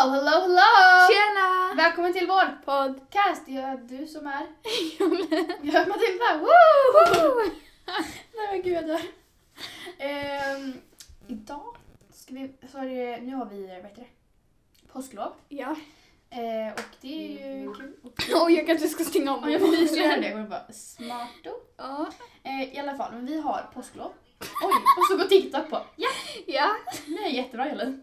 hello, hello! Tjena! Välkommen till vår Podcast. Är du som är... Jag är Matilda! Woo! Nej men gud jag dör. Ehm, idag ska vi... Så är det, nu har vi, vad heter det? Påsklov. Ja. Eh, och det är ju kul. Och, Oj, jag kanske ska stänga om och jag ju här det. Jag bara smarto. Ja. Eh, I alla fall, men vi har påsklov. Oj, och så går TikTok på. Ja, ja. nu är jag jättebra Elin.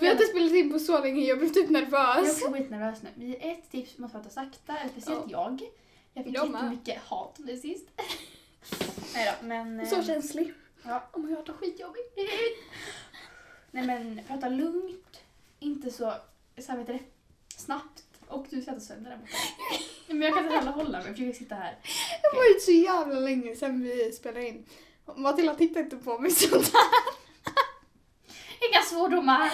Vi har inte spelat in på så länge, jag blev typ Jag är nervös. också skitnervös nu. Vi ett tips måste prata sakta, eller speciellt jag. Jag fick Jag med. jättemycket hat om det sist. Nej då, men... Så eh, känslig. Ja, oh my god, det var skitjobbigt. Nej men prata lugnt, inte så, så här vet du det, snabbt. Och du skrattar sönder där borta. Men jag kan inte heller hålla mig, jag försöker sitta här. Det var ju så jävla länge sedan vi spelade in. Matilda tittar inte på mig sånt Inga svordomar!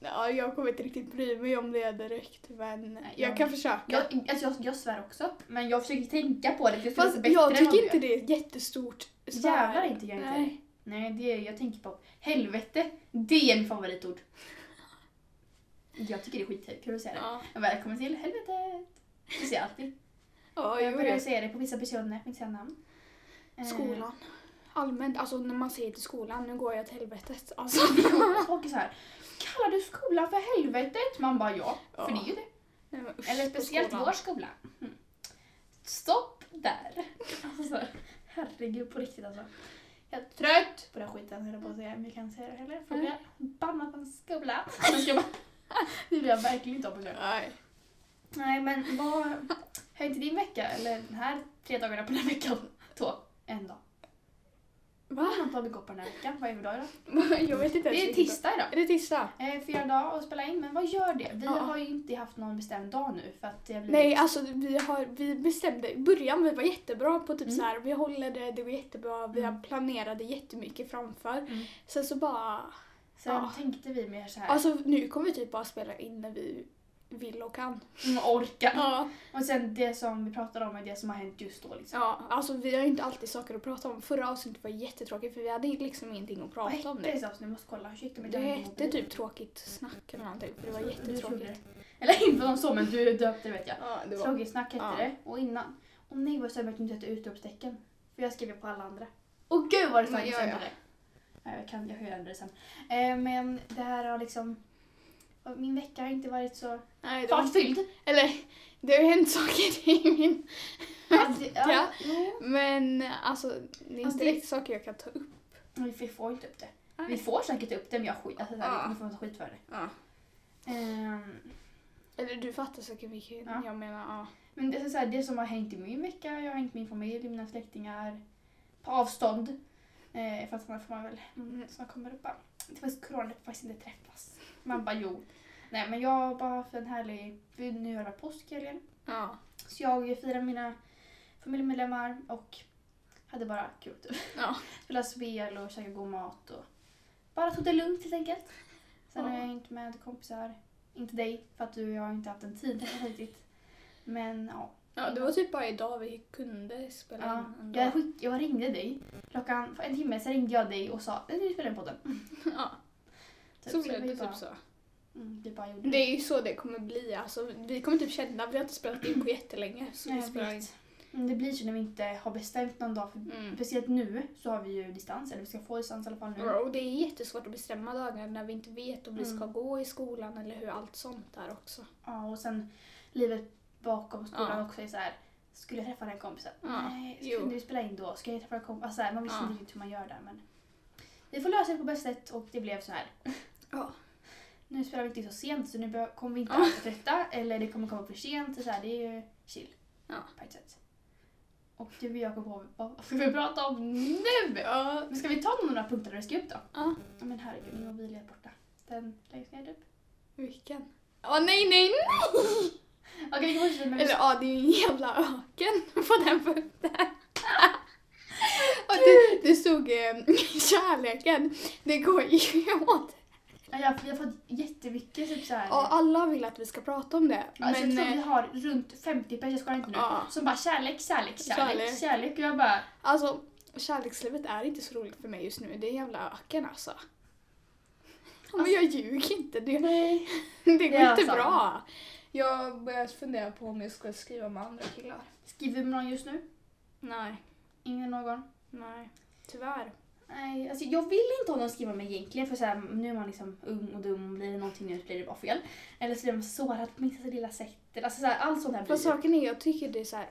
Ja, jag kommer inte riktigt bry mig om det direkt, men Nej, jag jag- kan försöka. Jag, alltså jag, jag svär också, men jag försöker tänka på det för jag ska Fast bättre jag tycker inte det är ett jättestort svär. Jävlar inte jag inte. Nej. Nej, det är, jag tänker på helvete. Det är mitt favoritord. Jag tycker det är skitkul att säga det. Ja, Välkommen till helvetet. Det säger jag alltid. ja jag jo, börjar säga det på vissa personer, jag inte säga namn. Eh, Skolan. Allmänt, alltså när man säger till skolan, nu går jag till helvetet. Alltså. Folk är så här, kallar du skolan för helvetet? Man bara ja, för Ja. det är ju det. Nej, usch, Eller speciellt skolan. vår skola. Mm. Stopp där. Alltså, herregud på riktigt alltså. Jag är trött på den skiten höll jag på att säga, men jag kan inte säga det heller. För jag blir bannad från skolan. Det vill jag verkligen inte sig. Nej. Nej men vad, har inte din vecka, eller den här tre dagarna på den här veckan, två, en dag. Va? Man tagit upp på den här veckan? Vad är dag idag? Jag vet inte Det är tisdag idag. dag. Är det tisdag? Eh, fyra dagar att spela in, men vad gör det? Vi Ja. har ju inte haft någon bestämd dag nu för att det har blivit... Nej, alltså vi, har, vi bestämde i början, vi var jättebra på typ Mm. så här, vi håller det, det går jättebra, vi Mm. planerade jättemycket framför. Mm. Sen så bara, Sen Ja. tänkte vi mer så här, alltså nu kommer vi typ bara spela in när vi vill och kan. mm, orka. Ja. Och sen det som vi pratade om är det som har hänt just då liksom. Ja, alltså vi har ju inte alltid saker att prata om. Förra avsnittet var jättetråkigt för vi hade liksom ingenting att Vad prata om hette det det. så? Nu måste kolla. Ursäkta mig. Det hette typ tråkigt snack eller någonting för det var jättetråkigt. Eller inte någon så, men du döpte det vet jag. Ja, det var... Tråkigt snack hette Ja. det. Och innan. Och nej vad jag att du inte hette utropstecken. För jag skrev på alla andra. Och gud vad det Men ja. på det. Ja, jag kan, jag höra det sen. Eh, men det här har liksom... Min vecka har inte varit så Nej, fartfylld. Eller, det har ju hänt saker i min... Det- Ja. Men alltså, det är Alltså, inte det- saker jag kan ta upp. Vi får inte upp det. Nej. Vi får säkert upp det men jag skit, alltså, så här, Ja. vi får ta skit för det. Ja. Ehm, Eller du fattar säkert vilken Ja. jag menar. Ja. men det, är så här, det som har hängt i min vecka, jag har hängt min familj, mina släktingar på avstånd. Eh, för att annars får man väl, mm, som kommer upp bara, det var corona, det får faktiskt inte träffas. Man bara jo. Nej men jag har bara haft en härlig, nu har det varit påsk i helgen. Ja. Så jag firade mina familjemedlemmar och hade bara kul. Typ. Ja. Spela spel och käka god mat och bara tog det lugnt helt enkelt. Sen Ja. har jag hängt med kompisar, inte dig för att du och jag har inte haft en tid riktigt. Men ja. Ja, det var typ bara idag vi kunde spela ja. in. ändå. Jag, skick, jag ringde dig klockan, för en timme sen ringde jag dig och sa nu spelar vi podden. Ja, Typ, så vi blev det typ så. Mm, vi bara gjorde Det är ju så det kommer bli. Alltså, vi kommer typ känna, vi har inte spelat in på jättelänge. Så Nej, vi spelar in. Mm, Det blir så när vi inte har bestämt någon dag. För Mm. Speciellt nu så har vi ju distans, eller vi ska få distans i alla fall nu. Och det är jättesvårt att bestämma dagar när vi inte vet om vi ska Mm. gå i skolan eller hur allt sånt är också. Ja, och sen livet bakom skolan också är så här. Skulle jag träffa den kompisen? Nej, jo. skulle vi spela in då? Ska jag träffa en kompis? Alltså, man visste inte riktigt hur man gör där men vi får lösa det på bästa sätt och det blev så här. Ja. Nu spelar vi inte så sent så nu kommer vi inte Ja. alltid trötta eller det kommer komma för sent. Så här, det är ju chill Ja. på ett sätt. Och du och på vad ska vi prata om nu? Ja. Men ska vi ta några punkter där du ska upp då? ja. Ja men herregud, min mobil är borta. Den läggs ner typ. Vilken? Åh nej, nej, nej! Okej, vi fortsätter med Eller ja, det är ju en jävla öken på den punkten. Och det, det stod eh, kärleken, det går ju åt. Ja, jag, jag har fått jättemycket typ såhär... Och alla vill att vi ska prata om det. Alltså, men jag tror vi eh, har runt 50 personer, jag skojar inte nu, Ja. som bara kärlek, kärlek, kärlek, Kärlek. kärlek. Och jag bara, alltså, kärlekslivet är inte så roligt för mig just nu. Det är en jävla öken alltså. Ja, Men jag ljuger inte. Det, nej. Det går är inte sant. bra. Jag börjar fundera på om jag ska skriva med andra killar. Skriver du med någon just nu? Nej, Ingen någon? nej. Tyvärr. Nej, alltså jag vill inte ha någon att skriva med egentligen för så här, nu är man liksom ung och dum och blir det någonting nytt blir det bara fel. Eller så blir man sårad på minsta lilla sätt. Alltså så här, allt sånt här blir Fast saken är, jag tycker det är så här.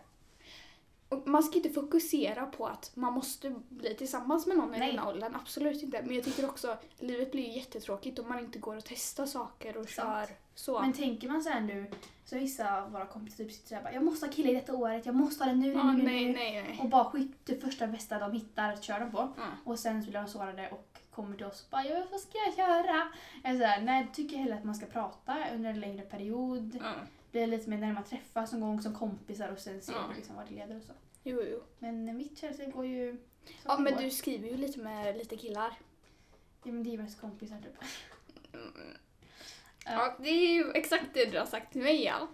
Man ska inte fokusera på att man måste bli tillsammans med någon i Nej. den här åldern, absolut inte. Men jag tycker också att livet blir ju jättetråkigt om man inte går och testar saker och Sant. kör så. Men tänker man så här nu, så vissa av våra kompisar typ sitter såhär jag måste ha kille i detta året, jag måste ha det nu, nu, ja, nu, nej, nu. nej, nej. Och bara skit det första bästa de hittar, kör de på. Ja. Och sen så blir de sårade och kommer till oss och bara, ja, vad ska jag göra? Jag är så här, nej, jag tycker hellre att man ska prata under en längre period. Ja. Bli lite mer när man träffas någon gång som kompisar och sen Ja. man liksom vad det leder och så. Jo, jo. Men mitt kärleksliv går ju Ja, men går. du skriver ju lite med lite killar. Ja, men det är mest kompisar typ. Ja, det är ju exakt det du har sagt till mig ja.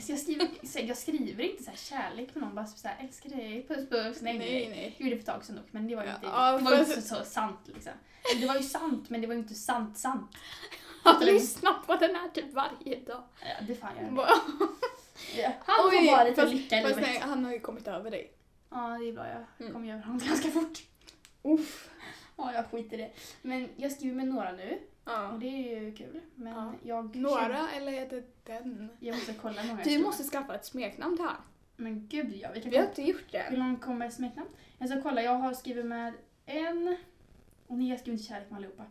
Så jag, skriver, så jag skriver inte så här kärlek med någon, bara så här, älskar dig, puss puss. Nej, nej. nej. Jag gjorde det för ett tag sedan dock, men det var ju inte, ja, det var inte så, så sant liksom. Det var ju sant, men det var ju inte sant sant. Han lyssnar på den här typ varje dag. Ja, det fan jag ja. Han får bara lite lycka i livet. nej, han har ju kommit över dig. Ja, det är bra. Jag Mm. kommer göra honom ganska fort. Uff. Ja, jag skiter i det. Men jag skriver med några nu och det är ju kul. Men Ja. jag känner- Några eller är det den? Jag måste kolla många jag Du måste skaffa ett smeknamn till han. Men gud ja, vi kan Vi har inte gjort Vill det. någon komma med smeknamn? Jag ska kolla, jag har skrivit med en... Och ni har skrivit kärlek med allihopa.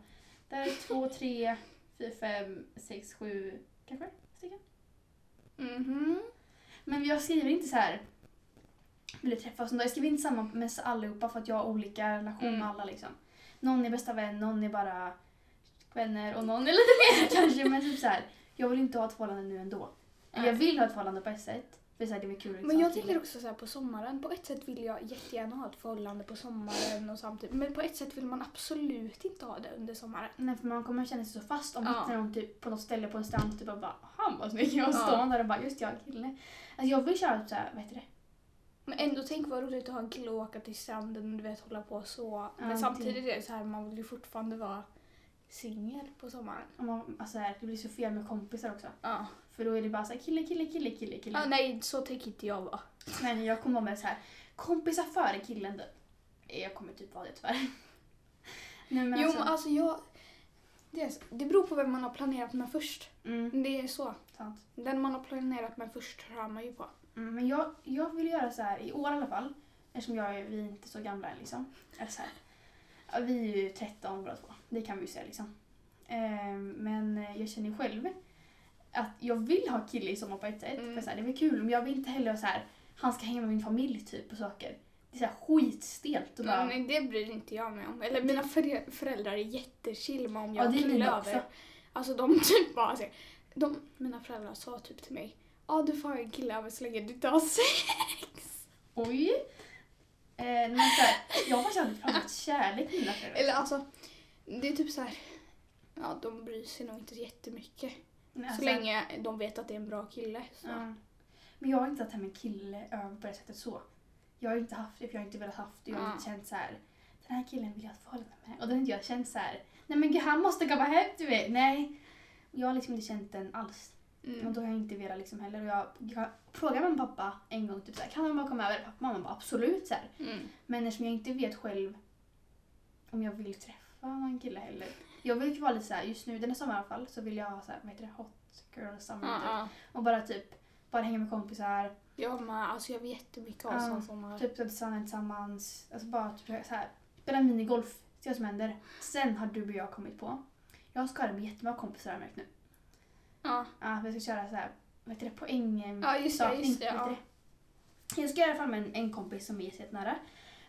Där är två, tre, fyra, fem, sex, sju, kanske stycken. Mhm. Men jag skriver inte så här. Vill träffas? Jag skriver inte samma med allihopa för att jag har olika relation Mm. med alla liksom. Någon är bästa vän, någon är bara vänner och någon är lite mer kanske. Men typ så här. jag vill inte ha ett förhållande nu ändå. Eller Jag vill ha ett förhållande på ett sätt. För så här, det blir kul liksom, Men jag tänker också så här på sommaren. På ett sätt vill jag jättegärna ha ett förhållande på sommaren och samtidigt. Men på ett sätt vill man absolut inte ha det under sommaren. Nej, för man kommer känna sig så fast om man Ja. hittar någon typ, på något ställe på en strand typ och bara han var snygg och Ja. står man där och bara just jag kille. Alltså jag vill köra typ såhär, vad heter det? Men ändå tänk vad roligt att ha en kille och åka till stranden och du vet hålla på så. Men Ja, samtidigt är det så här, man vill ju fortfarande vara singel på sommaren. Om man, alltså här, det blir så fel med kompisar också. Ja. För då är det bara såhär kille, kille, kille, kille, kille. ja nej, så tänker inte jag vara. Men jag kommer vara med så här kompisar före killen. Jag kommer typ vara det tyvärr. Nej, men jo, alltså, men alltså jag... Det, är, det beror på vem man har planerat med först. mm, Det är så. sant. Den man har planerat med först hör man ju på. Mm, men jag, jag vill göra så här i år i alla fall. Eftersom jag är, vi är inte så gamla än liksom. Eller så här. Ja, vi är ju 13 båda två. Det kan vi ju säga liksom. Ehm, men eh, jag känner själv att jag vill ha kille i sommar på ett sätt. Mm. För så här, det är väl kul men jag vill inte heller så här han ska hänga med min familj typ och saker. Det är så här skitstelt. Och bara, Nej, det bryr inte jag mig om. Eller mina för- föräldrar är jättechill med om jag Ja, har det är mina över. också. Alltså de typ bara säger, de, mina föräldrar sa typ till mig, ja du får ha en kille över så länge du inte har sex. Oj! Eh, men så här, jag har faktiskt aldrig pratat kärlek med mina föräldrar. Eller alltså, det är typ så här. ja de bryr sig nog inte jättemycket. Men Så alltså, länge de vet att det är en bra kille. Så. Ja. Men jag har inte haft det här med kille över på det sättet så. Jag har inte haft det för jag har inte velat haft det. Jag har Ja. inte känt så här. Den här killen vill jag ha ett förhållande med. Och då har inte jag känt så här. Nej men han måste komma hem till mig. Nej. Jag har liksom inte känt den alls. Och Mm. då har jag inte velat liksom heller. Och jag, jag frågade och pappa en gång typ så här, kan mamma komma över? Pappa mamma bara absolut så här. Mm. Men eftersom jag inte vet själv om jag vill träffa någon kille heller. Jag vill ju vara lite så här, just nu den här sommaren i alla fall så vill jag ha så här, vad heter det, hot girl summer typ. ja. Och bara typ, bara hänga med kompisar. Jag med, alltså jag vet jättemycket om Ja, sån sommar. Typ att stanna tillsammans. Alltså bara typ så här, spela minigolf. Se vad som händer. Sen har du och jag kommit på. Jag ska ha det med jättemånga kompisar har jag märkt nu. Ja. Ja, vi ska köra så här, vad heter det, poäng... Ja, just det, just det, ja. det? Jag ska göra det i alla fall med en, en kompis som är jättenära.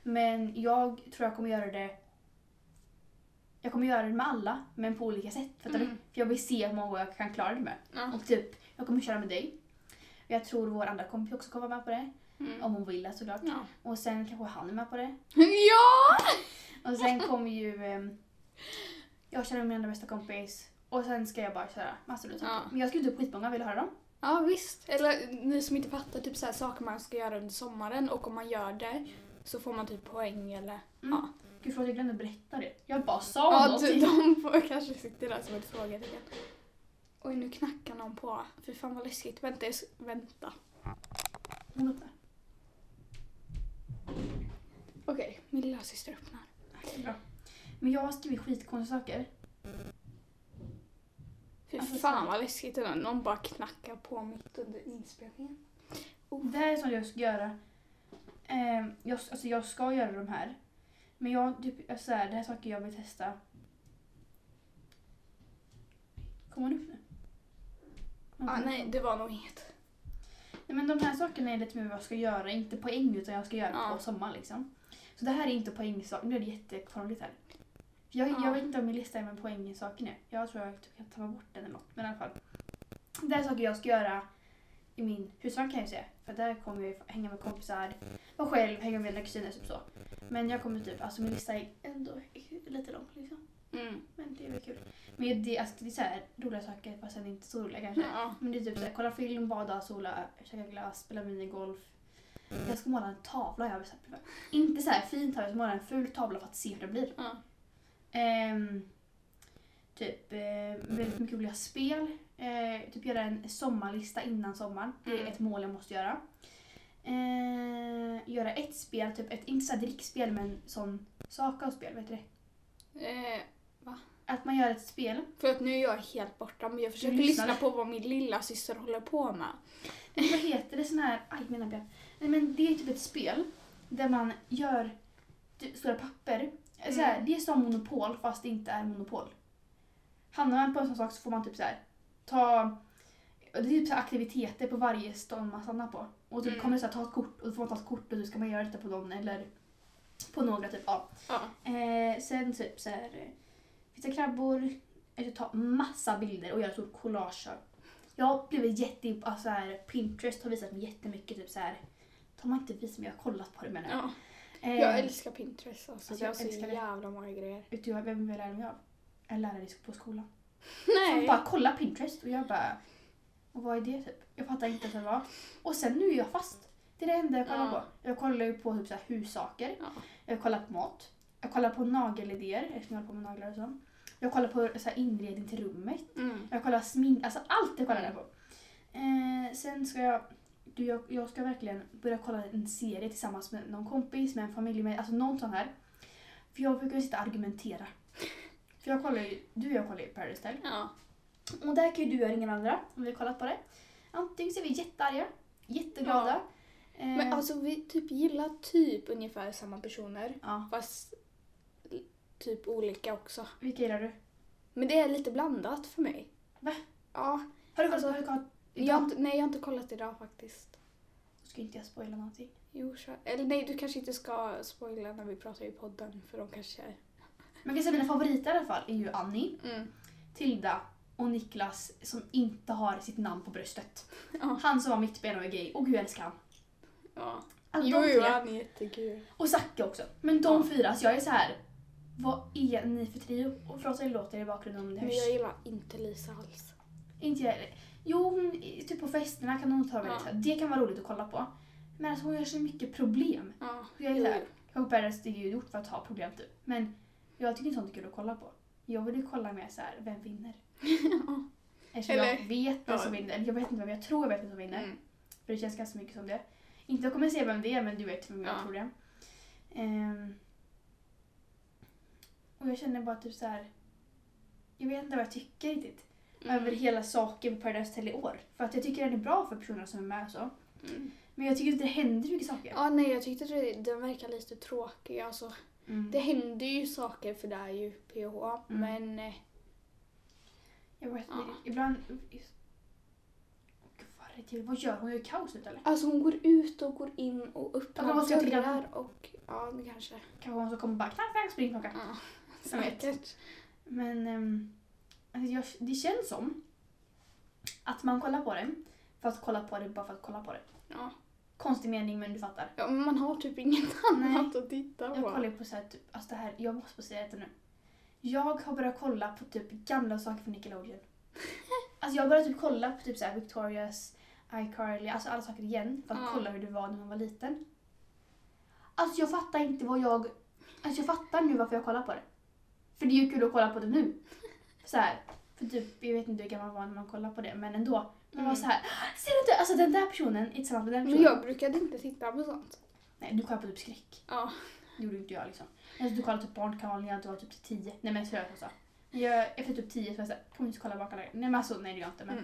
Men jag tror jag kommer göra det jag kommer göra det med alla, men på olika sätt. Fattar Mm. du? För jag vill se hur många jag kan klara det med. Ja. Och typ, jag kommer köra med dig. Jag tror vår andra kompis också kommer vara med på det. Mm. Om hon vill det såklart. Ja. Och sen kanske han är med på det. ja! Och sen kommer ju ehm, jag med min andra bästa kompis. Och sen ska jag bara köra massor av saker. Ja. Men jag skrivit upp skitmånga, vill höra dem? Ja visst. Eller ni som inte fattar, typ så här, saker man ska göra under sommaren och om man gör det så får man typ poäng eller... Mm. Ja. Gud förlåt, jag glömde berätta det. Jag bara sa Ja, någonting. du, de får kanske sitta där som ett frågetecken. Oj, nu knackar någon på. Fy fan vad läskigt. Vänta, jag s- vänta. Hon öppnar. Okej, min lilla syster öppnar. Bra. Men jag har skrivit skitkonstiga saker. Fan vad läskigt det är. Någon bara knackar på mitt under inspelningen. Det här är sånt jag ska göra. Eh, jag, alltså jag ska göra de här. Men jag, typ, alltså så här, det här är saker jag vill testa. Kommer hon upp nu? Ah, nej, det var nog inget. nej. men de här sakerna är lite mer vad jag ska göra. Inte poäng utan jag ska göra Ja. på sommaren liksom. Så det här är inte poängsaker. Nu blir det jättekrångligt här. Jag, Ja. jag vet inte om min lista är med poängsaker nu. Jag tror jag typ kan ta bort den eller något. Men i alla fall. Det är saker jag ska göra i min husvagn kan jag säga. För där kommer jag ju hänga med kompisar, vara själv, hänga med mina kusiner typ så. Men jag kommer typ, alltså min lista är ändå lite lång liksom. Mm. Men det är väl kul. Men det, alltså, det är så här roliga saker fast sen inte så roliga kanske. Ja. Men det är typ såhär, kolla film, bada, sola, käka glass, spela minigolf. Jag ska måla en tavla jag har bestämt mig för. Inte så här fin tavla, jag ska måla en ful tavla för att se hur det blir. Ja. Ehm, typ eh, väldigt mycket roliga spel. Eh, typ göra en sommarlista innan sommaren. Det är Mm. ett mål jag måste göra. Eh, göra ett spel, typ ett, inte så här drickspel men sån Saka-spel, vet du det? Eh, Att man gör ett spel. för att nu är jag helt borta men jag försöker lyssna på vad min lilla syster håller på med. Men vad heter det sån här, aj mina ben. Nej men det är typ ett spel där man gör typ stora papper. Så här, Mm. det är som monopol fast det inte är monopol. Hamnar man på en sån sak så får man typ så här ta det är typ så aktiviteter på varje stånd man stannar på. Och typ Mm. kommer det så här, ta ett kort och då får man ta ett kort och då ska man göra detta på någon eller på några typ. Ja. Ja. Eh, sen typ så här fixa krabbor, eller ta massa bilder och göra så collage. Jag har blivit jätte... Alltså här, Pinterest har visat mig jättemycket typ så här. De har inte visat mig, jag har kollat på det menar jag. Ja. Eh, Jag älskar Pinterest alltså. alltså, jag så älskar det. jävla många grejer. Vet du vem jag lärde mig av? En lärare på skolan. Som Nej. bara kolla Pinterest och jag bara... Och vad är det typ? Jag fattar inte vad det var. Och sen nu är jag fast. Det är det enda jag kollar Ja. på. Jag kollar ju på typ så här hussaker. Ja. Jag kollar på mat. Jag kollar på nagelidéer eftersom jag håller på med naglar och så. Jag kollar på så här inredning till rummet. Mm. Jag kollar smink, alltså allt jag kollar jag på. Eh, sen ska jag, du, jag, jag ska verkligen börja kolla en serie tillsammans med någon kompis, med en familj, med, alltså någon sån här. För jag brukar sitta och argumentera. För jag kollar ju, du och jag kollar ju Paradise Hotel. Ja. Och där kan ju du göra ingen andra om vi har kollat på det. Antingen så är vi jättearga, jätteglada. Eh, Men alltså vi typ gillar typ ungefär samma personer. ja, Fast typ olika också. vilka gillar du? Men det är lite blandat för mig. Va? Ja. Har du kollat Alltså, på Jag har inte, nej, jag har inte kollat idag faktiskt. Ska inte jag spoila någonting? Jo, kör. Eller nej, du kanske inte ska spoila när vi pratar i podden för de kanske... Man kan säga mina favoriter i alla fall är ju Annie, Mm. Tilda och Niklas som inte har sitt namn på bröstet. Ja. Han som var mittben och är gay. Och gud jag älskar han. ja. Alltså, Jo, jo, han är jättekul. Och Zacke också. Men de Ja. fyra, så jag är så här. Vad är ni för trio? Och förlåt det låter i bakgrunden om det Men hörs. jag gillar inte Lisa alls. Inte jag heller. Jo, hon, typ på festerna kan hon ta väldigt Ja. Det kan vara roligt att kolla på. Men alltså hon gör så mycket problem. Ja. Jag är Jo, så här, kanske Paradise det är ju gjort för att ha problem typ. Men jag tycker inte sånt är kul att kolla på. Jag vill ju kolla mer så här, vem vinner? Eftersom jag Eller- vet vem ja. som vinner. Jag vet inte vem, jag tror jag vet vem som vinner. Mm. För det känns ganska mycket som det. Inte jag kommer säga vem det är men du vet vem jag Ja. tror det. Ehm, och jag känner bara typ så här. Jag vet inte vad jag tycker riktigt. Mm. Över hela saken på Paradise Hotel i år. För att jag tycker den är bra för personerna som är med så. Mm. Men jag tycker inte det händer mycket saker. Ja, nej, jag tyckte det, den verkar lite tråkig. Alltså, Mm. det händer ju saker för det är ju PH, Mm. men... eh, Jag vet inte. Ja. Ibland... Åh, Gud, vad är det till? Vad gör hon? Gör kaos ut eller? Alltså hon går ut och går in och öppnar tycka? dörrar och... Ja, det kanske... Kanske hon som kommer bara knack, knack, spring tillbaka. Ja, Jag vet. Men alltså jag, det känns som att man kollar på det för att kolla på det bara för att kolla på det. Ja. Konstig mening men du fattar. ja, men man har typ inget annat att titta på. Jag kollar på så här, typ, alltså det här, jag måste få säga det nu. Jag har börjat kolla på typ gamla saker från Nickelodeon. Alltså jag har börjat typ kolla på typ så här Victorias, iCarly, alltså alla saker igen för att Ja. kolla hur det var när man var liten. Alltså jag fattar inte vad jag... Alltså jag fattar nu varför jag kollar på det. För det är ju kul att kolla på det nu. Så här. För typ, jag vet inte hur gammal man var när man kollade på det, men ändå. Man var Mm. så här, ser du inte? Alltså den där personen är tillsammans med den Men personen. jag brukade inte titta på sånt. Nej, du kollade på typ skräck. Ja. Det gjorde inte jag liksom. Alltså, du kollade typ Barnkanalen när jag var typ 10. Nej men seriöst alltså. Jag, efter typ 10 så var jag såhär, kommer inte kolla Barnkanalen. Nej men alltså nej det gör jag inte. Men,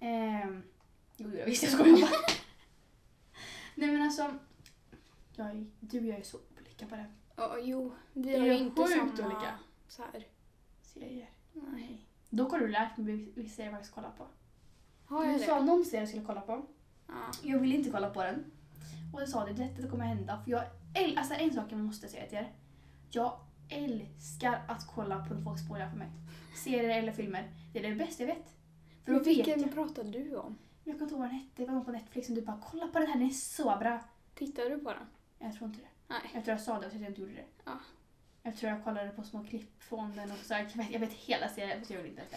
Mm. ehm, jo jag visste jag skojar bara. nej men alltså. Jag, du och jag är så olika på det. Ja, jo. Vi har är ju inte samma... olika. Så här. Serier. Nej. Dock har du lärt mig vilka serier jag faktiskt kollar på. Har Du jag sa det? någon serie jag skulle kolla på. Ja. Jag ville inte kolla på den. Och jag sa det, detta kommer hända. För jag, äl- alltså en sak jag måste säga till er. Jag älskar att kolla på när folk spoilar för mig. Serier eller filmer. Det är det bästa jag vet. För då Men vet vilken jag. pratar du om? Jag kommer inte ihåg vad den hette. Det var någon på Netflix som du bara kolla på den här, den är så bra. Tittar du på den? Jag tror inte det. Nej. Jag tror jag sa det och så att jag inte gjorde det. Ja. Jag tror jag kollade på små klipp från den och så här, jag, vet, jag vet hela serien jag gjorde inte det.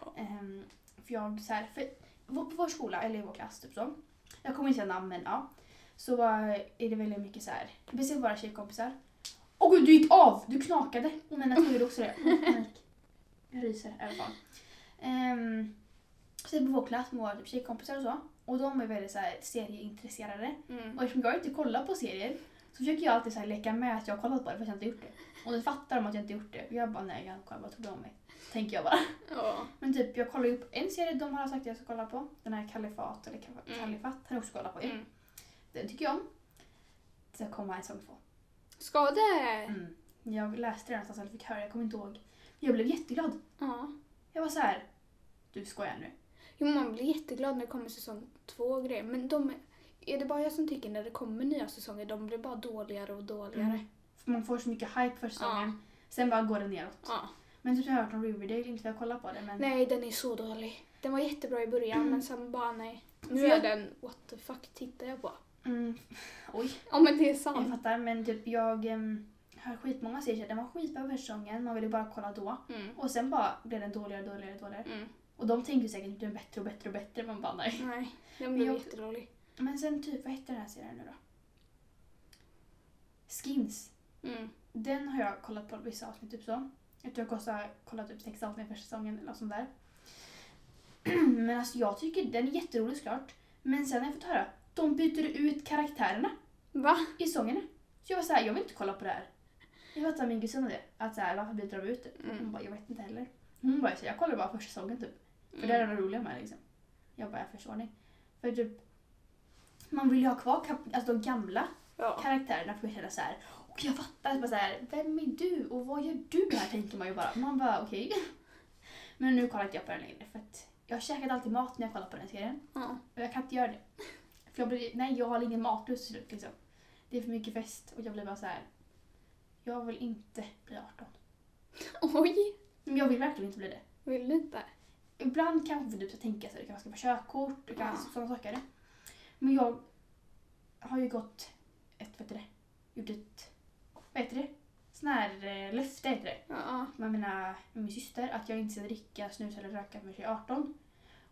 Ja. Ehm, för jag så här, för på vår skola, eller i vår klass typ så. Jag kommer inte säga namn men ja. Så eh, är det väldigt mycket så här. Speciellt våra tjejkompisar. Åh gud du gick av! Du knakade! Åh nej jag gjorde också det. Jag ryser i alla fall. Um, så på vår klass med våra typ, tjejkompisar och så. Och de är väldigt så här, serieintresserade. Mm. Och eftersom jag inte kollar på serier så försöker jag alltid så här leka med att jag har kollat på det fast jag inte gjort det. Och då fattar de att jag inte gjort det. Och jag bara nej jag vad tror du om mig? Tänker jag bara. Ja. Men typ jag kollar ju på en serie de har sagt att jag ska kolla på. Den här Kalifat eller Kal- Mm. Kalifat har jag också kollat på ju. Mm. Den tycker jag om. Det ska komma en säsong två. Ska det? Mm. Jag läste den någonstans eller fick höra, jag kommer inte ihåg. Jag blev jätteglad. Ja. Jag var så här. Du skojar nu. Jo, man blir jätteglad när det kommer säsong två och grejer. Men de, är det bara jag som tycker när det kommer nya säsonger, de blir bara dåligare och dåligare. Mm. För man får så mycket hype för säsongen. Sen bara går det neråt. Ja. Men typ jag har hört om Riverdale, inte för att jag kollar på det men. Nej, den är så dålig. Den var jättebra i början, Mm. men sen bara nej. Nu För jag- är den, what the fuck tittar jag på? Mm. Oj. Ja, men det är Jag sant. fattar men typ jag um, hör skitmånga serier den var skitbra första säsongen, man ville bara kolla då. Mm. Och sen bara blev den dåligare, dåligare, dåligare. Mm. Och de tänkte säkert att den är bättre och bättre och bättre, man bara nej. Nej, den blev jag- jättedålig. Men sen typ, vad hette den här serien nu då? Skins. Mm. Den har jag kollat på vissa avsnitt typ så. Jag tror jag kostar, kollat typ sex avsnitt första säsongen eller något sånt där. Men alltså jag tycker den är jätterolig såklart. Men sen har jag fått höra, de byter ut karaktärerna Va? i säsongerna. Så jag var såhär, jag vill inte kolla på det här. Jag fattar min kusin det. Att såhär, varför byter de ut det? Mm. Hon bara, jag vet inte heller. Hon bara, jag kollar bara första säsongen typ. För det är det roliga med liksom. Jag bara, jag förstår ni. För typ, man vill ju ha kvar alltså, de gamla Ja. karaktärerna för att känna så här. Och jag fattar, bara så här, vem är du och vad gör du här tänker man ju bara. Man bara okej. Men nu kollar inte jag på den längre för att jag har käkat alltid mat när jag kollar på den serien. ja. Och jag kan inte göra det. För jag blir, nej jag har ingen matlust till slut liksom. Det är för mycket fest och jag blir bara så här. Jag vill inte bli 18. Oj, Men jag vill verkligen inte bli det. vill du inte? Ibland kanske du ska tänka så, du kanske ska få körkort och kanske Ja. sådana saker. Men jag har ju gått ett, vad heter det, gjort ett, vad heter det? Sån här eh, löfte heter det. Ja. Med, mina, med min syster att jag inte ska dricka, snusa eller röka förrän jag är 18.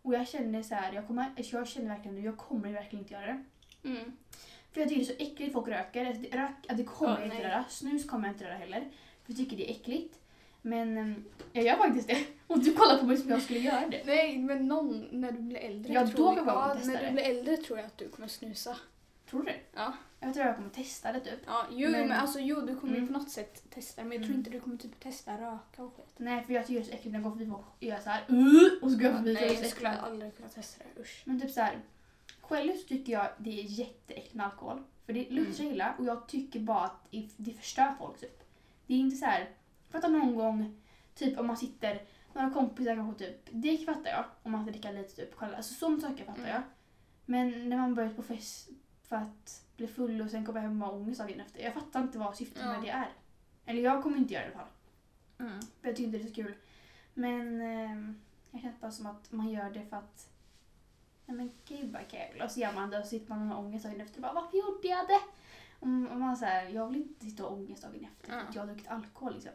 Och jag känner så här, jag, kommer, alltså jag känner verkligen nu, jag kommer verkligen inte göra det. Mm. För jag tycker det är så äckligt folk röker. Alltså, Rök, det kommer Ja, jag inte nej. göra. Snus kommer jag inte göra heller. För jag tycker det är äckligt. Men em, jag gör faktiskt det. Och du kollar på mig som jag skulle göra det. Nej, men någon när du blir äldre. Ja, tror då jag- kan man ja, testa När du blir äldre tror jag att du kommer snusa. Tror du det? Ja. Jag tror jag kommer testa det typ. Ja, jo, Men- men, alltså jo, du kommer Mm. på något sätt testa men jag tror Mm. inte du kommer typ testa röka och skit. Nej för jag tycker det är så äckligt när jag går förbi folk och gör såhär uh, och så går jag förbi Nej, jag skulle aldrig kunna testa det. Usch. Men typ såhär. Själv så tycker jag det är jätteäckligt med alkohol. För det luktar så illa och jag tycker bara att det- det förstör folk typ. Det är inte så här. Fattar någon gång, typ om man sitter, några kompisar kanske typ, det fattar jag. Om man dricka lite typ, kolla. Alltså sånt saker fattar Mm. jag. Men när man börjar på fest för att bli full och sen komma hem och ha ångest dagen efter. Jag fattar inte vad syftet Ja. med det är. Eller jag kommer inte göra det i alla fall. Mm. För jag tycker inte det är så kul. Men eh, jag känner bara som att man gör det för att Nej men gud vad kul. Och så gör man det och så sitter man med ångest dagen efter och bara varför gjorde jag det? Om, om man säger jag vill inte sitta och ha ångest dagen efter för Ja. att jag har druckit alkohol liksom.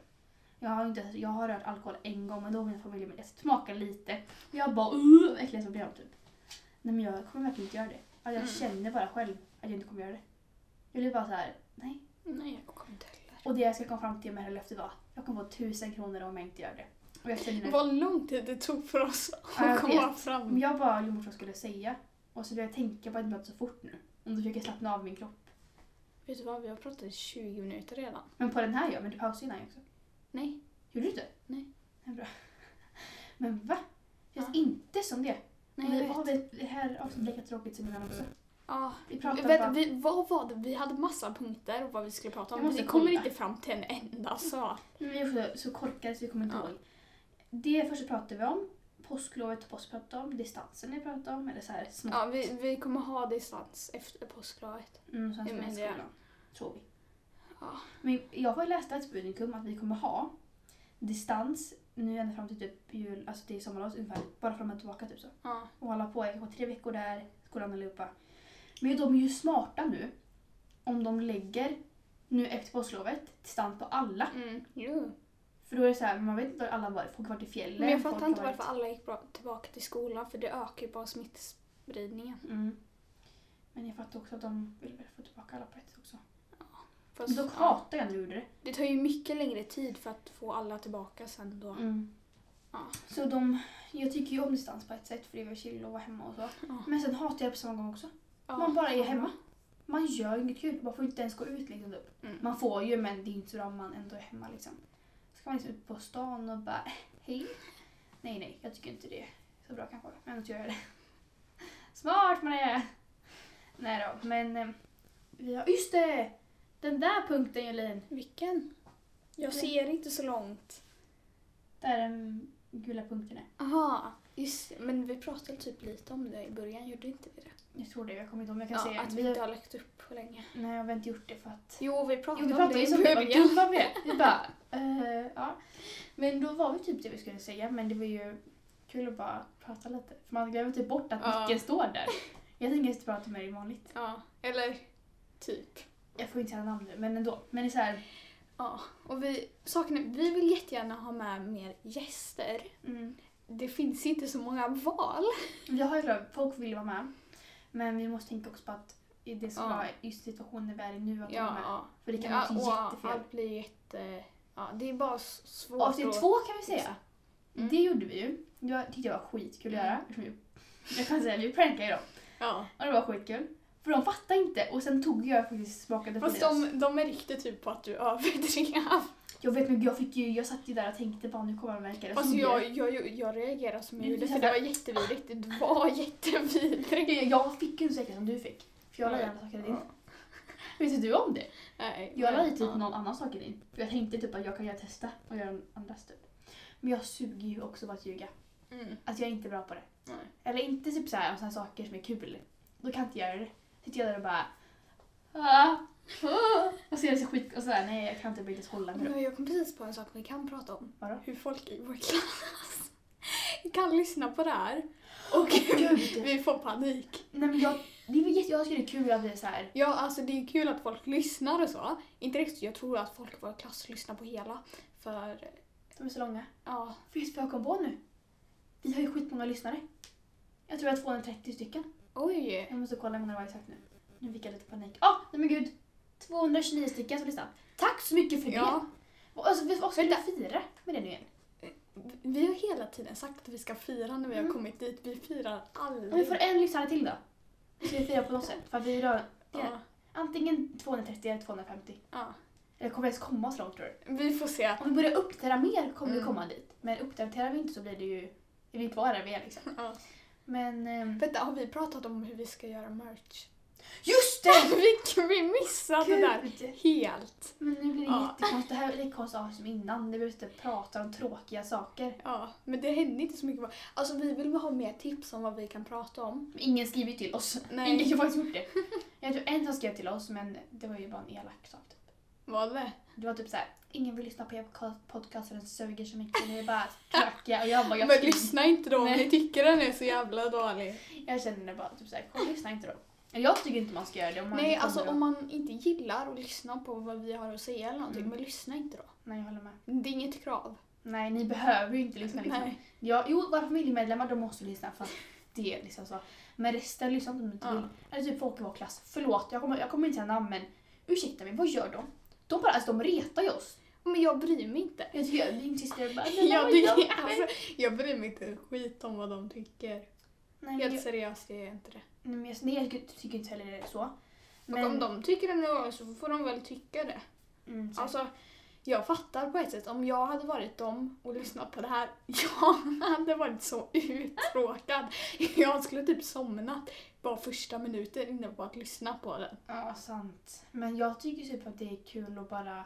Jag har, inte, jag har rört alkohol en gång men då var min familj med. Jag smakade lite och jag bara uh, vad äckligt som blev typ. Nej men jag kommer verkligen inte göra det. Alltså, jag Mm. känner bara själv att jag inte kommer göra det. Jag blir bara så här, nej. Nej, jag kommer inte heller. Och det jag ska komma fram till med det här löftet var jag kommer få tusen kronor om jag inte gör det. Och jag känner... Vad lång tid det tog för oss Ja, jag att komma vet. fram. Jag bara glömde vad jag skulle säga. Och så började jag tänka på att pratar så fort nu. Om du försöker slappna av min kropp. Vet du vad, vi har pratat i 20 minuter redan. Men på den här ja, men du pausade innan också. Nej. Gjorde du inte? Nej. Ja, bra. Men va? Känns Ja. inte som det. Nej, vi jag har vet. vi det här avsnittet lika tråkigt som innan också. Ja. Vi pratade Vet, bara... vi, vad var det? Vi hade massa punkter och vad vi skulle prata om. måste Vi kommer inte fram till en enda sak. Men vi är så korkade så vi kommer inte Ja. ihåg. Det första pratade vi om. Påsklovet och påsk pratade om. Distansen vi pratade om. Eller så här små. Ja, vi, vi kommer ha distans efter påsklovet. Mm, sen ska men vi det- skolan. Tror vi. Ja. Men jag har ju läst ett budnikum att vi kommer ha distans nu ända fram till typ jul, alltså till sommarlov ungefär. Bara fram och tillbaka typ så. Ja. Och hålla på i kanske tre veckor där, skolan allihopa. Men de är ju smarta nu. Om de lägger nu efter påsklovet distans på alla. Mm. Jo. För då är det så här, man vet inte var alla varit. Folk har varit i fjällen. Men jag fattar inte varit- varför alla gick bra, tillbaka till skolan för det ökar ju bara smittspridningen. Mm. Men jag fattar också att de vill väl få tillbaka alla på ett också. Fast, ja, hatar jag när de gjorde det. det tar ju mycket längre tid för att få alla tillbaka sen då. Ja. Så de, jag tycker ju om distans på ett sätt för det är väl chill att vara hemma och så. Ja. Men sen hatar jag det på samma gång också. Ja. Man bara är hemma. Man gör inget kul, man får inte ens gå ut liksom. Typ. Mm. Man får ju men det är inte så bra om man ändå är hemma liksom. Ska man liksom ut på stan och bara hej? Nej nej, jag tycker inte det är så bra kanske. Men då gör jag det. Smart man är! Nej då, men eh, vi har, just det! Den där punkten Jolin. Vilken? Jag Det- ser inte så långt. Där den gula punkten är. Aha, just det. Men vi pratade typ lite om det i början, gjorde inte vi det? Jag tror det, jag kommer inte ihåg jag Ja, kan säga. att vi inte har lagt upp på länge. Nej jag har inte gjort det för att Jo, vi Jo, pratade vi om pratade det ju i som det, vad början. dumma vi. Vi bara, eh, ja. Men då var vi typ det vi skulle säga, men det var ju kul att bara prata lite. För man glömmer typ bort att Ja. micken står där. Jag tänker inte prata med dig vanligt. Ja, eller typ. Jag får inte säga namn nu, men ändå. Men det är så här, Ja, och vi, saken är, vi vill jättegärna ha med mer gäster. mm, Det finns inte så många val. jag har ju klart, folk vill vara med. Men vi måste tänka också på att det som Ja. var just situationen vi är i nu, att Ja, vara med. ja. För det kan ja, bli jättefel. Allt blir jätte... Ja, det är bara svårt Avsnitt att- två kan vi säga. Mm. Det gjorde vi ju. Jag tyckte det var skitkul att Mm. göra. vi- Jag kan säga, vi prankade ju dem. Ja. Och det var skitkul. För de fattade inte och sen tog jag faktiskt smakade på Fast deras. de, de märkte typ på att du överdrev. Jag vet men jag fick ju, jag satt ju där och tänkte bara nu kommer de märka det. Fast Så jag, jag, jag, jag reagerade som jag gjorde för det var jättevidrigt. Det var jättevidrigt. jag, jag fick ju inte säkert som du fick. För jag la andra saker i din. Vet du om det? Nej, Jag la i typ någon annan sak i din. För jag tänkte typ att jag kan göra testa och göra en andras typ. Men jag suger ju också på att ljuga. Mm. Att jag är inte bra på det. Nej. Eller inte typ såhär om såna saker som är kul. Då kan jag inte göra det. Sitter jag där och bara ah, ah, och så är det så skit och sådär nej jag kan inte riktigt hålla mig. Men Jag kom precis på en sak vi kan prata om. Vadå? Hur folk i vår klass kan lyssna på det här. Och Gud! vi får panik. Nej men jag, det är jätte, jag tycker det är kul att det är så här. Ja, alltså det är kul att folk lyssnar och så. Inte riktigt, jag tror att folk i vår klass lyssnar på hela. För, de är så långa. ja. Vet du vad jag kom på nu? Vi har ju skitmånga lyssnare. Jag tror jag har 230 stycken. Oj! Jag måste kolla hur många det var exakt nu. Nu fick jag lite panik. Ah, nej men gud! 229 stycken som lyssnat. Tack så mycket för Ja, det! Alltså, vad ska vi fira med det nu igen? vi har hela tiden sagt att vi ska fira när vi har Mm. kommit dit. Vi firar Om vi aldrig. får en lyssnare till då? Ska vi fira på något sätt? För vi ha Ja, antingen 230 eller 250. ja. Eller kommer vi ens komma så långt tror du? Vi får se. Om vi börjar uppdatera mer kommer vi Mm. komma dit. Men uppdaterar vi inte så blir det ju... Är vi kvar där vi är liksom. Ja. Men... ehm, Vänta, har vi pratat om hur vi ska göra merch? Just det! vi, vi missade det där Gud! helt. Men nu blir det Ja. jättekonstigt. Det här är lika konstigt som innan. Det blir inte prata om tråkiga saker. Ja, men det händer inte så mycket. Alltså vi vill ha mer tips om vad vi kan prata om. Men ingen skriver till oss. Nej. Ingen har faktiskt gjort det. Jag tror en som skrev till oss men det var ju bara en elak sak. Typ. Vad det? Det var typ så här. ingen vill lyssna på er podcast för den suger så mycket. Ni är bara tråkiga. Och jag bara, jag, Men lyssna inte då om ni tycker den är så jävla dålig. jag känner bara typ såhär, lyssna inte då. Jag tycker inte man ska göra det om man Nej, inte alltså kommer om man inte gillar att lyssna på vad vi har att säga eller någonting, Mm. men lyssna inte då. Nej, jag håller med. Det är inget krav. Nej, ni behöver ju inte lyssna liksom. Nej. Ja, jo, våra familjemedlemmar de måste lyssna för det är liksom så. Men resten lyssnar inte om de inte vill. Eller typ folk i vår klass. Förlåt, jag kommer, jag kommer inte säga namn men ursäkta mig, vad gör de? De bara, alltså de retar ju oss. Men jag bryr mig inte. Jag tycker din syster bara, Jag, "Nej, vad tycker, jobbigt." alltså, jag bryr mig inte skit om vad de tycker. Nej, men Helt jag, seriöst, jag gör inte det. nej, men jag, nej, jag tycker inte heller så. Och om de tycker det så får de väl tycka det. Mm, så. Alltså, jag fattar på ett sätt. Om jag hade varit dem och lyssnat på det här, jag hade varit så uttråkad. Jag skulle typ somnat bara första minuten inne på att lyssna på den. Ja, sant. Men jag tycker typ att det är kul att bara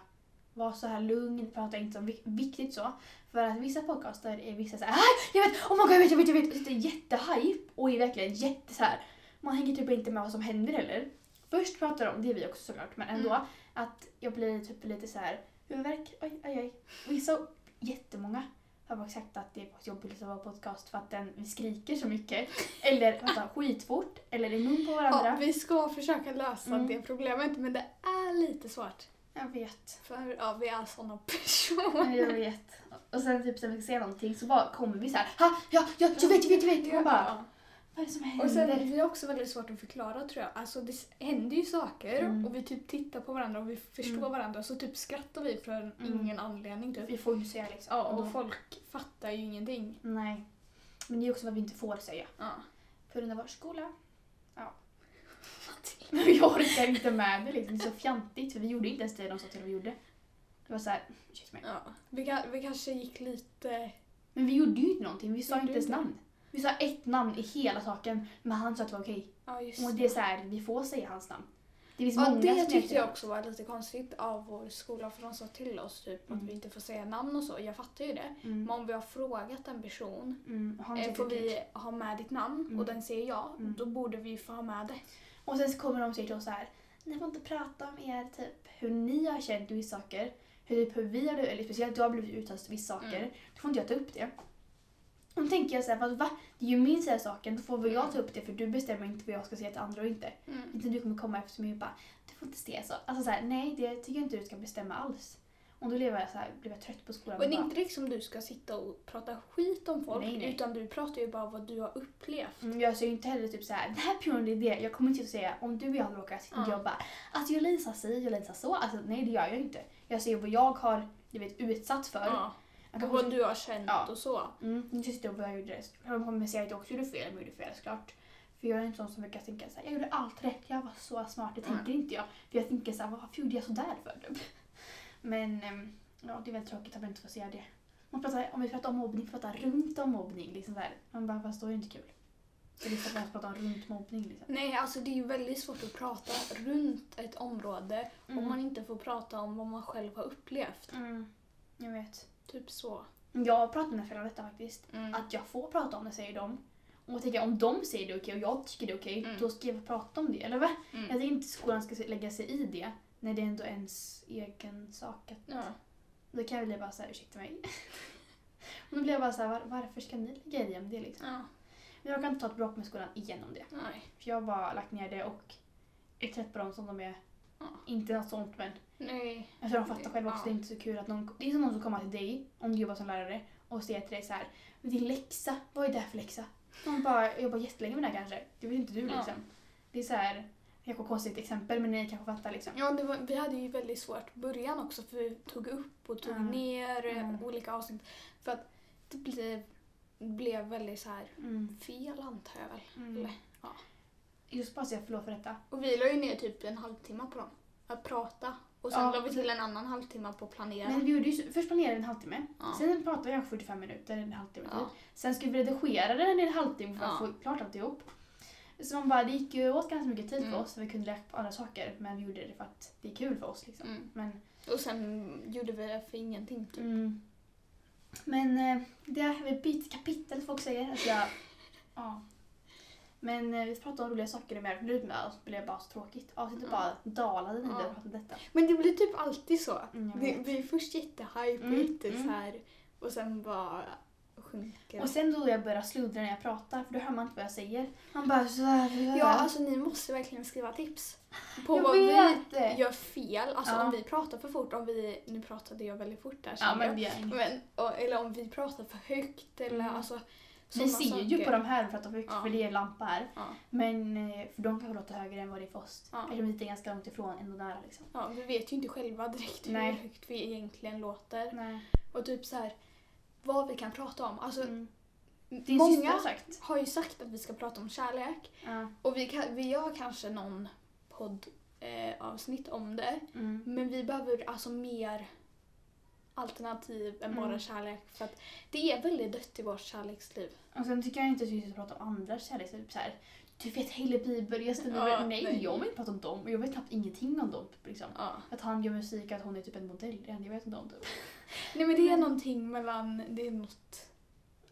vara så här lugn, prata inte om vik- viktigt så. För att vissa podcaster är vissa så här, "Ah, jag vet, oh my god, jag vet, jag vet, jag vet. Och sitter jättehype och är verkligen jätte så här. Man hänger typ inte med vad som händer heller. Först pratar de, det är vi också såklart, men ändå Mm. att jag blir typ lite så här huvudvärk, oj, oj, oj. Vissa, jättemånga har bara sagt att det är jobbigt att vara podcast för att den, vi skriker så mycket. Eller pratar skitfort, eller i mun på varandra. Ja, vi ska försöka lösa Mm. det problemet, men det är lite svårt. Jag vet. För ja, vi är såna personer. Jag vet. Och sen typ sen vi säga någonting så bara kommer vi så här, ha, ja, ja, jag vet, jag vet, jag vet. Man bara. Vad är det som händer? Och sen vi har också väldigt svårt att förklara tror jag. Alltså det händer ju saker Mm. och vi typ tittar på varandra och vi förstår Mm. varandra så typ skrattar vi för Mm. ingen anledning typ. vi får ju säga liksom. Ja, och då- folk fattar ju ingenting. Nej. Men det är också vad vi inte får säga. Ja. På grund av vår skola. Ja. Men vi orkar inte med det liksom. Det är så fjantigt för vi gjorde inte ens det de sa till att vi gjorde. Det var så här, ursäkta mig. Ja. Vi, vi kanske gick lite... Men vi gjorde ju inte någonting. Vi sa inte ens namn. Vi sa ett namn i hela saken, men han sa att det var okej. Ja, just Och det är så här, vi får säga hans namn. Det finns Ja, många det som tyckte jag också var lite konstigt av vår skola för de sa till oss typ Mm. att vi inte får säga namn och så. Jag fattar ju det. Mm. Men om vi har frågat en person, Mm. eh, får vi ha med ditt namn Mm. och den säger ja, Mm. då borde vi få ha med det. Och sen så kommer de och säger till oss så här. Ni får inte prata om er, typ hur ni har känt vissa saker. Hur, typ, hur vi har, eller speciellt du har blivit utsatt för vissa saker. Mm. Då får inte jag ta upp det. Då tänker jag så här, vad, va? Det är ju min här saken, då får väl jag ta upp det för du bestämmer inte vad jag ska säga till andra och inte. Mm. Inte du kommer komma efter mig och bara, du får inte säga så. Alltså så här, nej det tycker jag inte du ska bestämma alls. Och då blev jag, så här, blev jag trött på skolan. Och det är inte liksom du ska sitta och prata skit om folk Nej, nej. utan du pratar ju bara vad du har upplevt. Mm, Jag säger inte heller typ så här, den här personen är det. Jag kommer inte att säga, om du och jag råkar sitta Ja. och bara, alltså jag Lisa si, jag Lisa så. Alltså nej det gör jag inte. Jag säger vad jag har du vet, utsatt för. Ja. Och kan vad du har känt Ja. och så. Mm, och vad jag gjorde. Jag kommer säga att jag också gjorde fel, men gjorde fel såklart. För jag är en sån som brukar tänka så här, jag gjorde allt rätt, jag var så smart, det tänker inte jag. För jag tänker så här, varför gjorde jag sådär för? Typ. Men ehm, ja, det är väldigt tråkigt att man inte får säga det. Man pratar, om vi pratar om mobbning, pratar runt om mobbning. Liksom här. Man bara, fast då är det inte kul. Så det är så att prata om runt mobbning. Liksom. Nej, alltså det är ju väldigt svårt att prata runt ett område om man inte får prata om vad man själv har upplevt. Mm, jag vet. Typ så. Jag pratar med föräldrar detta faktiskt. Mm. Att jag får prata om det, säger de. Och jag tänker, om de säger det okej och jag tycker det är okej, Mm. då ska jag prata om det. Eller vad? Mm. Jag tycker inte skolan ska lägga sig i det. När det är ändå ens egen sak. Att, Ja. Då kan jag bli bara såhär, ursäkta mig. och då blir jag bara såhär, var, varför ska ni lägga er i om det liksom? ja. Men jag kan inte ta ett bråk med skolan igen om det. Nej. För jag har bara lagt ner det och är trött på dem som de är. Ja. Inte något sånt men Nej. jag tror de fattar själva också. Ja. Det är inte så kul att någon, det är som någon som kommer till dig om du jobbar som lärare och säger till dig så här, "Men din läxa, vad är det här för läxa? De bara, jobbar jättelänge med det här kanske. Det vet inte du Ja. liksom. Det är så här, kanske konstigt exempel men ni kanske fattar liksom. Ja, var, vi hade ju väldigt svårt början också för vi tog upp och tog Mm. ner Mm. olika avsnitt. För att det blev, blev väldigt så här Mm. fel antar jag väl. Mm. Eller, ja. Just bara säga förlåt för detta. Och vi la ju ner typ en halvtimme på dem. Att prata. Och sen Ja. la vi till en annan halvtimme på att planera. Men vi gjorde ju, först planerade vi en halvtimme. Ja. Sen pratade jag 45 minuter, en halvtimme typ. Ja. Sen skulle vi redigera den i en halvtimme för att Ja. få klart alltihop. Så man bara, det gick ju åt ganska mycket tid Mm. för oss så vi kunde lära på andra saker. Men vi gjorde det för att det är kul för oss liksom. Mm. Men, Och sen gjorde vi det för ingenting typ. mm. men eh, det är vi byter kapitel folk säger. Alltså jag, ja. Men eh, vi pratade om roliga saker i mer nu med och så blev det bara så tråkigt. Avsnittet Ja. bara dalade när vi pratade om detta. Men det blir typ alltid så. Mm, Det, är först jättehype och Mm, mm. så här och sen bara sjunker Och sen då jag börjar sluddra när jag pratar för då hör man inte vad jag säger. Man bara så här, Ja, alltså ni måste verkligen skriva tips. På Jag vad vet vi gör fel. Alltså Ja. om vi pratar för fort, om vi, nu pratade jag väldigt fort där Ja men jag. Men, och, eller om vi pratar för högt eller Mm. alltså Vi ser ju saker. på de här för att de Ja. är en lampa här. Ja. Men eh, för de kanske låter högre än vad det är för oss. Ja. Eller de är ganska långt ifrån, ändå nära liksom. Ja, vi vet ju inte själva direkt hur Nej. högt vi egentligen låter. Nej. Och typ så här, vad vi kan prata om. Alltså, Mm. Många sagt. har ju sagt att vi ska prata om kärlek. Ja. Och vi, kan, vi gör kanske någon poddavsnitt eh, avsnitt om det. Mm. Men vi behöver alltså mer alternativ än bara Mm. kärlek. För att det är väldigt dött i vårt kärleksliv. Och sen tycker jag inte att vi ska prata om andra kärlek. Typ så här, du vet hela Bibeln, jag ställer Ja, nej, nej. jag vill inte prata om dem. Och Jag vet knappt ingenting om dem. Liksom. Ja. Att han gör musik, att hon är typ en modell. Det jag vet inte om typ. Nej men det är någonting mellan, det är något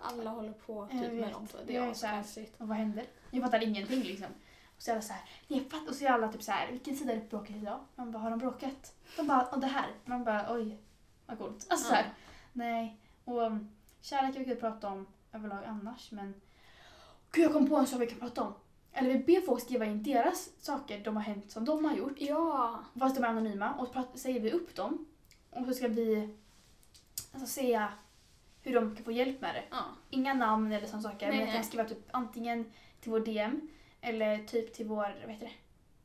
alla håller på Jag typ med dem. Det är askonstigt. Och vad händer? Jag fattar ingenting liksom. Och så är alla så här, nej fattar. Och så är alla typ så här, vilken sida är det bråkat idag? Man bara, har de bråkat? De bara, och det här. Man bara, oj, vad coolt. Alltså så här, nej. Och um, kärlek är vi kan prata om överlag annars men Gud jag kom på en sak vi kan prata om. Eller vi ber folk skriva in deras saker de har hänt som de har gjort. Ja. Fast de är anonyma och så säger vi upp dem. Och så ska vi alltså, säga hur de kan få hjälp med det. ja. Inga namn eller sådana saker. Nej, men jag kan skriva typ antingen till vår DM eller typ till vår, vad heter det?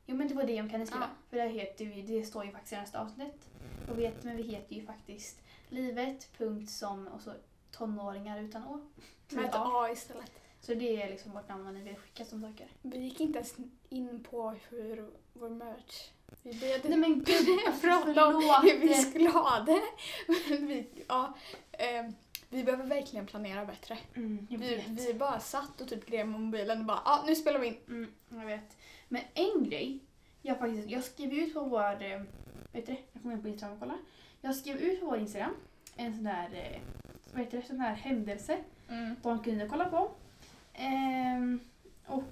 Jo men till vår DM kan ni skriva. Ja. För det heter vi, det står ju faktiskt i nästa avsnitt. Och vet, men vi heter ju faktiskt livet, punkt som och så tonåringar utan å. Med ett. A istället. Så det är liksom vårt namn när ni vill skicka som saker. Vi gick inte ens in på hur vår merch... Vi började Nej men gud, prata om hur vi skulle ha det. Vi, ja, eh, vi behöver verkligen planera bättre. Mm, Vi, vi bara satt och typ grep med mobilen och bara ja nu spelar vi in. Mm, jag vet. Men en grej, jag faktiskt, jag skrev ut på vår, eh, vet du jag kommer in på Instagram och kolla. Jag skrev ut på vår Instagram en sån där, eh, vad heter det, sån här händelse de kunde kolla på. Ehm, och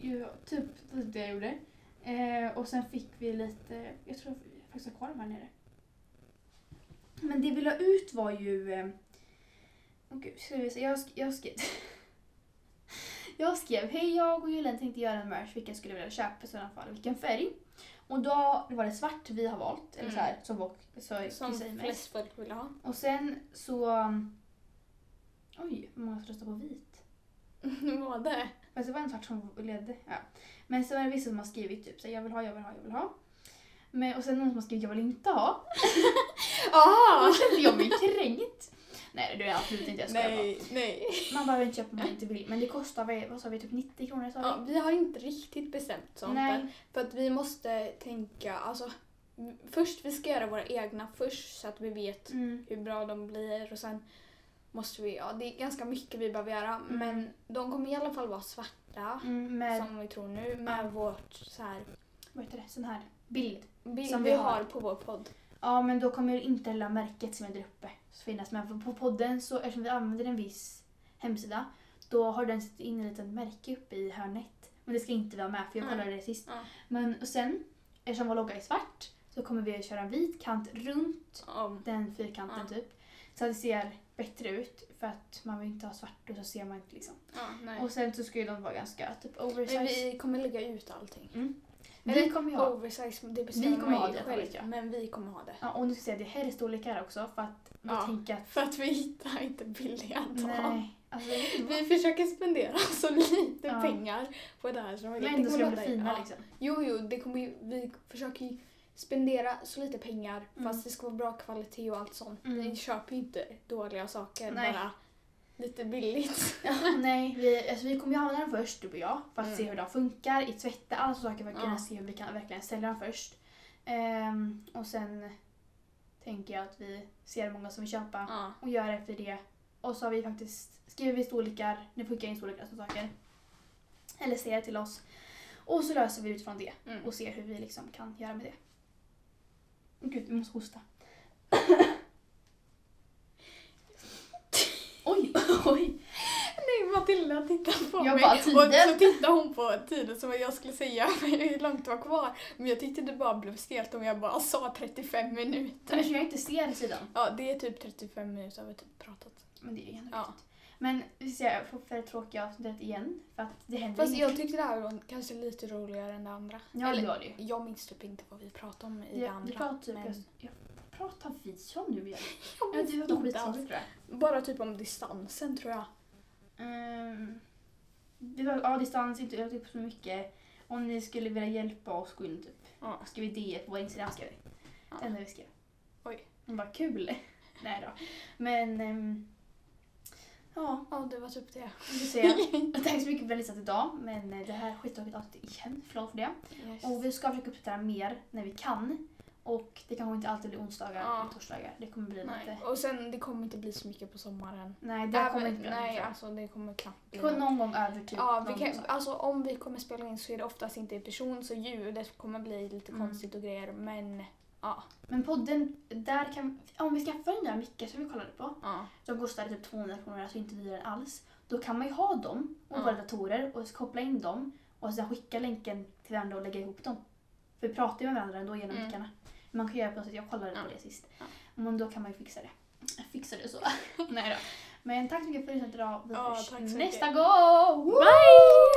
ju, typ det jag gjorde. Eh, och sen fick vi lite, jag tror jag faktiskt har kvar de här nere. Men det vi la ut var ju, åh gud, ska vi se, jag, jag skrev Jag skrev, hej jag och Julen tänkte göra en merch, vilken skulle vilja köpa i sådana fall, vilken färg? Och då var det svart vi har valt, eller Mm. så här, som vår, så Som flest folk vill ha. Och sen så, um, oj, hur många som röstade på vit? Det? Men det var en svart som ledde. Ja. Men så är det vissa som har skrivit typ så jag vill ha, jag vill ha, jag vill ha. Men, och sen någon som har skrivit jag vill inte ha. Ah! Då kände jag mig kränkt. Nej det är absolut inte, jag skojar bara. Nej, nej. Man behöver inte köpa om man inte vill. Men det kostar, vad, vad sa vi, typ 90 kronor sa vi? Ja, vi har inte riktigt bestämt sånt Nej. än. För att vi måste tänka, alltså först vi ska göra våra egna först så att vi vet Mm. hur bra de blir och sen måste vi, ja det är ganska mycket vi behöver göra Mm. men de kommer i alla fall vara svarta Mm, med, som vi tror nu med Ja. vårt så här vad heter det, sån här bild. bild Som vi vi har har. på vår podd. Ja men då kommer inte hela märket som är där uppe finnas med. För på podden så, eftersom vi använder en viss hemsida, då har den satt in en liten märke uppe i hörnet. Men det ska inte vara med för jag kollade det sist. Ja. Men och sen, eftersom vår logga är svart, så kommer vi att köra en vit kant runt Om. den fyrkanten typ. Så att det ser bättre ut för att man vill inte ha svart och så ser man inte liksom. Och sen så ska ju de vara ganska typ Men oversize. vi kommer lägga ut allting. Eller Vi kommer ha. Oversize, det bestämmer kommer ha det, själv. jag. Men vi kommer ha det. Ja, och nu ska jag säga det här är storlekar också för att jag Ja. tänker att För att vi hittar inte billiga tag. nej. Alltså, Vi försöker spendera så lite Ja. pengar på det här som möjligt. Men ändå Det ska de kommer bli fina ja. liksom. Jo, jo, det kommer ju, vi försöker ju spendera så lite pengar Mm. fast det ska vara bra kvalitet och allt sånt. Mm. Vi köper ju inte dåliga saker, Nej. bara lite billigt. Ja, nej, vi, alltså, vi kommer ju använda dem först, du och jag, för att Mm. se hur de funkar i tvätta, alla saker för att kunna se hur vi kan verkligen sälja dem först. Ehm, och sen tänker jag att vi ser hur många som vill köpa Ja. och gör efter det. Och så har vi faktiskt, skriver vi storlekar, ni får skicka in storlekar och saker. Eller säger till oss. Och så löser vi utifrån det Mm. och ser hur vi liksom kan göra med det. Gud, vi måste hosta. oj. Nej, Matilda tittar på Jag mig bara, och "Tiden." så tittar hon på tiden som jag skulle säga hur långt det var kvar. Men jag tyckte det bara blev stelt om jag bara sa 35 Men minuter. eftersom jag inte ser sidan. Ja, det är typ 35 minuter har vi typ pratat. Men det är ju ändå Ja. viktigt. Men vi ser för, det tråkiga avsnittet igen. För att det händer Fast jag ingenting. tyckte det här var kanske lite roligare än det andra. Ja, Eller, det var det ju. Jag minns typ inte vad vi pratade om i det Jag, andra. du pratar typ, men- jag, jag pratar vi om nu igen? Jag Minns du pratar inte skitsaker alls. Bara typ om distansen tror jag. Ehm, det var, ja, distans, inte övat upp så mycket. Om ni skulle vilja hjälpa oss, gå in typ. Ja. Skriv det på vår Instagram skrev vi. Ja. Det enda vi skrev. Oj. Vad kul. Nej då. Men, ehm, ja, Ja, det var typ det. vi får se. Tack så mycket för att ni lyssnat idag. Men eh, det här är skittråkigt avsnitt igen. Förlåt för det. Yes. Och vi ska försöka uppdatera mer när vi kan. Och det kanske inte alltid blir onsdagar Ja. eller torsdagar. Det kommer bli Nej. lite... Och sen, det kommer inte bli så mycket på sommaren. Nej, det Även- kommer inte bli Nej, alltså det kommer knappt bli någon gång över typ Ja, vi kan, alltså om vi kommer spela in så är det oftast inte i person så ljudet kommer bli lite Mm. konstigt och grejer men ja. Men podden, där kan... Om vi skaffar den där mickar som vi kollade på. ja. De kostar typ 200 kronor, alltså inte dyrare alls. Då kan man ju ha dem och Ja. våra datorer och koppla in dem och sen skicka länken till varandra och lägga ihop dem. För vi pratar ju med varandra ändå genom Mm. mickarna. Man kan göra på så att jag kollade Ja. på det sist. Ja. Men då kan man ju fixa det. Jag fixar det så. Nej då. Men tack så mycket för att du lyssnade idag. Vi hörs nästa gång! Bye!